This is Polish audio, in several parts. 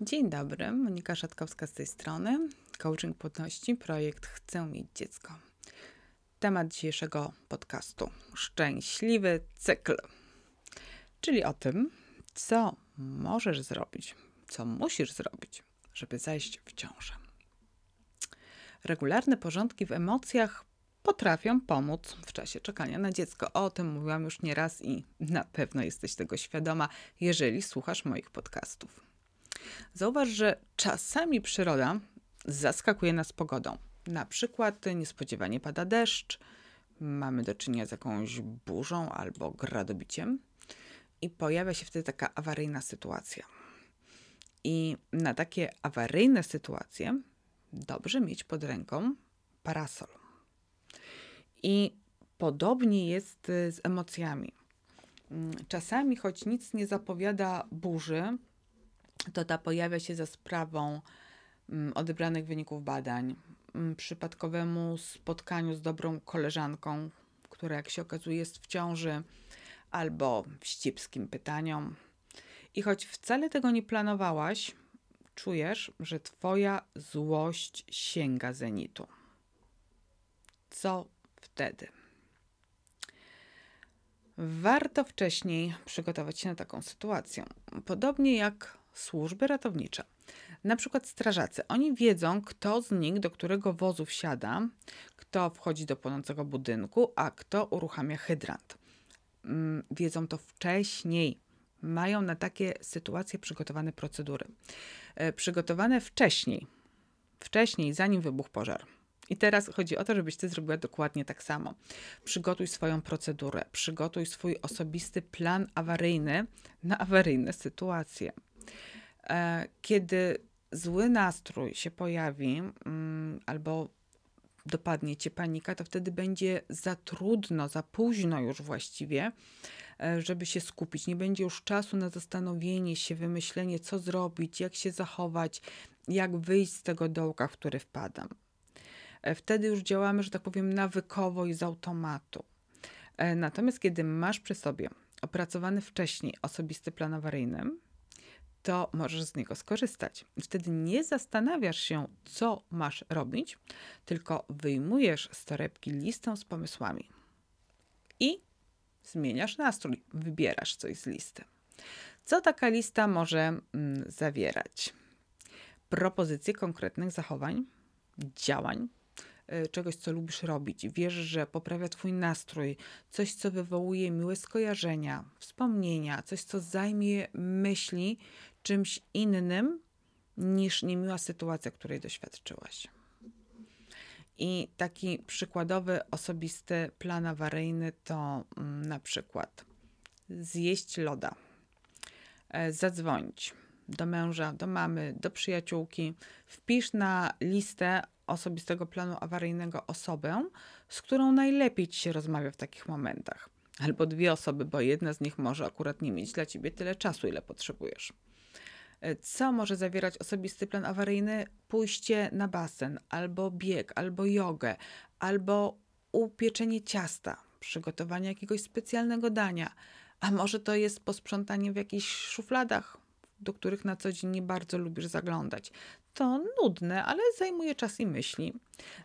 Dzień dobry, Monika Szatkowska z tej strony. Coaching płodności, projekt Chcę mieć dziecko. Temat dzisiejszego podcastu: szczęśliwy cykl. Czyli o tym, co możesz zrobić, co musisz zrobić, żeby zajść w ciążę. Regularne porządki w emocjach potrafią pomóc w czasie czekania na dziecko. O tym mówiłam już nieraz i na pewno jesteś tego świadoma, jeżeli słuchasz moich podcastów. Zauważ, że czasami przyroda zaskakuje nas pogodą. Na przykład niespodziewanie pada deszcz, mamy do czynienia z jakąś burzą albo gradobiciem i pojawia się wtedy taka awaryjna sytuacja. I na takie awaryjne sytuacje dobrze mieć pod ręką parasol. I podobnie jest z emocjami. Czasami, choć nic nie zapowiada burzy, to ta pojawia się za sprawą mm, odebranych wyników badań, mm, przypadkowemu spotkaniu z dobrą koleżanką, która jak się okazuje jest w ciąży, albo wścibskim pytaniom. I choć wcale tego nie planowałaś, czujesz, że twoja złość sięga zenitu. Co wtedy? Warto wcześniej przygotować się na taką sytuację. Podobnie jak służby ratownicze. Na przykład strażacy. Oni wiedzą, kto z nich do którego wozu wsiada, kto wchodzi do płonącego budynku, a kto uruchamia hydrant. Mm, wiedzą to wcześniej. Mają na takie sytuacje przygotowane procedury. E, przygotowane wcześniej. Wcześniej, zanim wybuchł pożar. I teraz chodzi o to, żebyś ty zrobiła dokładnie tak samo. Przygotuj swoją procedurę, przygotuj swój osobisty plan awaryjny na awaryjne sytuacje. E, kiedy zły nastrój się pojawi mm, albo dopadnie cię panika, to wtedy będzie za trudno, za późno już właściwie, e, żeby się skupić. Nie będzie już czasu na zastanowienie się, wymyślenie, co zrobić, jak się zachować, jak wyjść z tego dołka, w który wpadam. E, wtedy już działamy, że tak powiem, nawykowo i z automatu. Natomiast kiedy masz przy sobie opracowany wcześniej osobisty plan awaryjny, to możesz z niego skorzystać. Wtedy nie zastanawiasz się, co masz robić, tylko wyjmujesz z torebki listę z pomysłami i zmieniasz nastrój, wybierasz coś z listy. Co taka lista może mm, zawierać? Propozycje konkretnych zachowań, działań, czegoś, co lubisz robić. Wiesz, że poprawia Twój nastrój, coś, co wywołuje miłe skojarzenia, wspomnienia, coś, co zajmie myśli czymś innym niż niemiła sytuacja, której doświadczyłaś. I taki przykładowy, osobisty plan awaryjny to mm, na przykład zjeść loda, e, zadzwonić do męża, do mamy, do przyjaciółki, wpisz na listę osobistego planu awaryjnego osobę, z którą najlepiej ci się rozmawia w takich momentach. Albo dwie osoby, bo jedna z nich może akurat nie mieć dla ciebie tyle czasu, ile potrzebujesz. E, co może zawierać osobisty plan awaryjny? Pójście na basen, albo bieg, albo jogę, albo upieczenie ciasta, przygotowanie jakiegoś specjalnego dania. A może to jest posprzątanie w jakichś szufladach, do których na co dzień nie bardzo lubisz zaglądać. To nudne, ale zajmuje czas i myśli.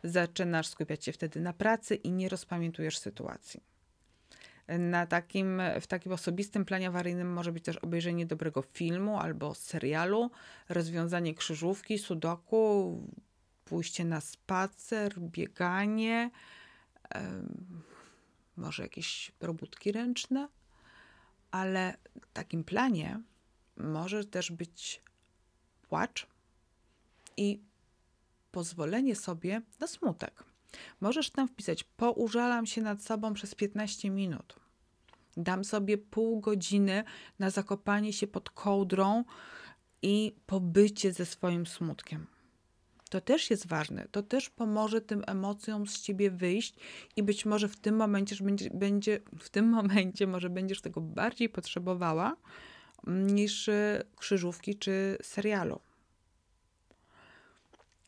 Zaczynasz skupiać się wtedy na pracy i nie rozpamiętujesz sytuacji. Na takim, w takim osobistym planie awaryjnym może być też obejrzenie dobrego filmu albo serialu, rozwiązanie krzyżówki, sudoku, pójście na spacer, bieganie, może jakieś robótki ręczne, ale w takim planie może też być płacz i pozwolenie sobie na smutek. Możesz tam wpisać: Poużalam się nad sobą przez 15 minut. Dam sobie pół godziny na zakopanie się pod kołdrą i pobycie ze swoim smutkiem. To też jest ważne. To też pomoże tym emocjom z ciebie wyjść i być może w tym momencie, będzie, będzie w tym momencie może będziesz tego bardziej potrzebowała niż e, krzyżówki czy serialu.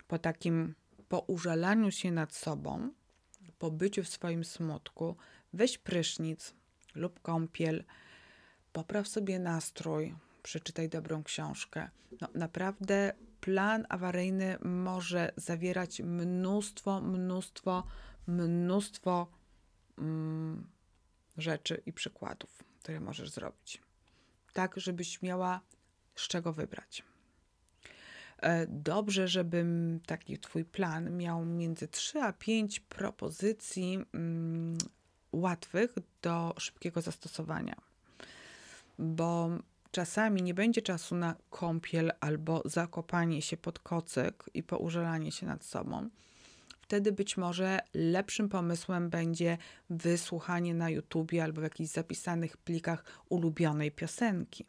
Po takim po użalaniu się nad sobą, po byciu w swoim smutku, weź prysznic lub kąpiel, popraw sobie nastrój, przeczytaj dobrą książkę. No, naprawdę plan awaryjny może zawierać mnóstwo, mnóstwo, mnóstwo mm, rzeczy i przykładów, które możesz zrobić. Tak, żebyś miała z czego wybrać. E, dobrze, żeby taki Twój plan miał między 3 a 5 propozycji mm, łatwych do szybkiego zastosowania, bo czasami nie będzie czasu na kąpiel albo zakopanie się pod kocyk i poużalanie się nad sobą. Wtedy być może lepszym pomysłem będzie wysłuchanie na YouTubie albo w jakichś zapisanych plikach ulubionej piosenki,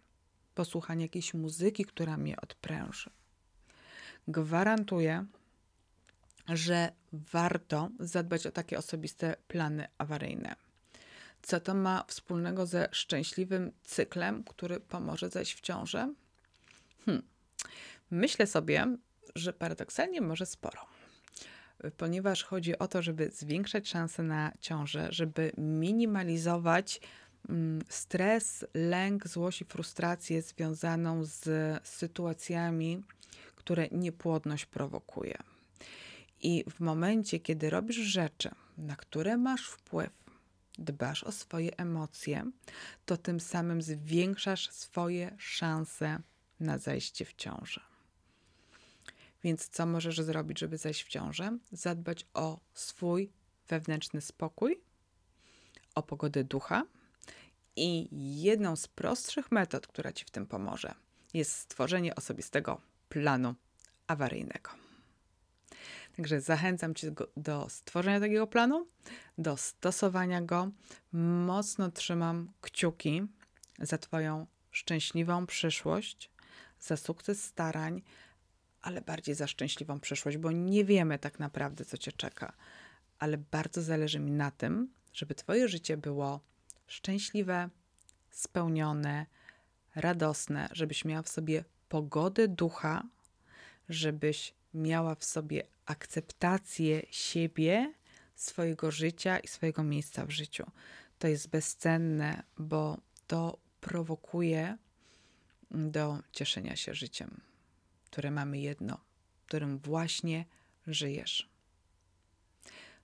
posłuchanie jakiejś muzyki, która mnie odpręży. Gwarantuję, że warto zadbać o takie osobiste plany awaryjne. Co to ma wspólnego ze szczęśliwym cyklem, który pomoże zejść w ciążę? Hmm. Myślę sobie, że paradoksalnie może sporo. Ponieważ chodzi o to, żeby zwiększać szanse na ciążę, żeby minimalizować mm, stres, lęk, złość i frustrację związaną z sytuacjami, które niepłodność prowokuje. I w momencie, kiedy robisz rzeczy, na które masz wpływ, dbasz o swoje emocje, to tym samym zwiększasz swoje szanse na zajście w ciążę. Więc co możesz zrobić, żeby zajść w ciążę? Zadbać o swój wewnętrzny spokój, o pogodę ducha. I jedną z prostszych metod, która ci w tym pomoże, jest stworzenie osobistego planu awaryjnego. Także zachęcam Cię do stworzenia takiego planu, do stosowania go. Mocno trzymam kciuki za Twoją szczęśliwą przyszłość, za sukces starań, ale bardziej za szczęśliwą przyszłość, bo nie wiemy tak naprawdę, co Cię czeka. Ale bardzo zależy mi na tym, żeby Twoje życie było szczęśliwe, spełnione, radosne, żebyś miała w sobie pogodę ducha, żebyś miała w sobie akceptację siebie, swojego życia i swojego miejsca w życiu. To jest bezcenne, bo to prowokuje do cieszenia się życiem, które mamy jedno, którym właśnie żyjesz.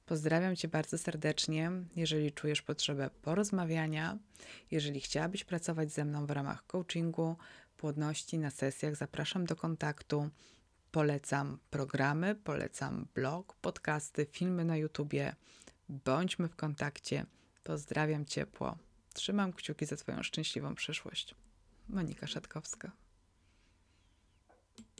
Pozdrawiam Cię bardzo serdecznie. Jeżeli czujesz potrzebę porozmawiania, jeżeli chciałabyś pracować ze mną w ramach coachingu, płodności na sesjach, zapraszam do kontaktu. Polecam programy, polecam blog, podcasty, filmy na YouTubie. Bądźmy w kontakcie. Pozdrawiam ciepło. Trzymam kciuki za Twoją szczęśliwą przyszłość. Monika Szatkowska.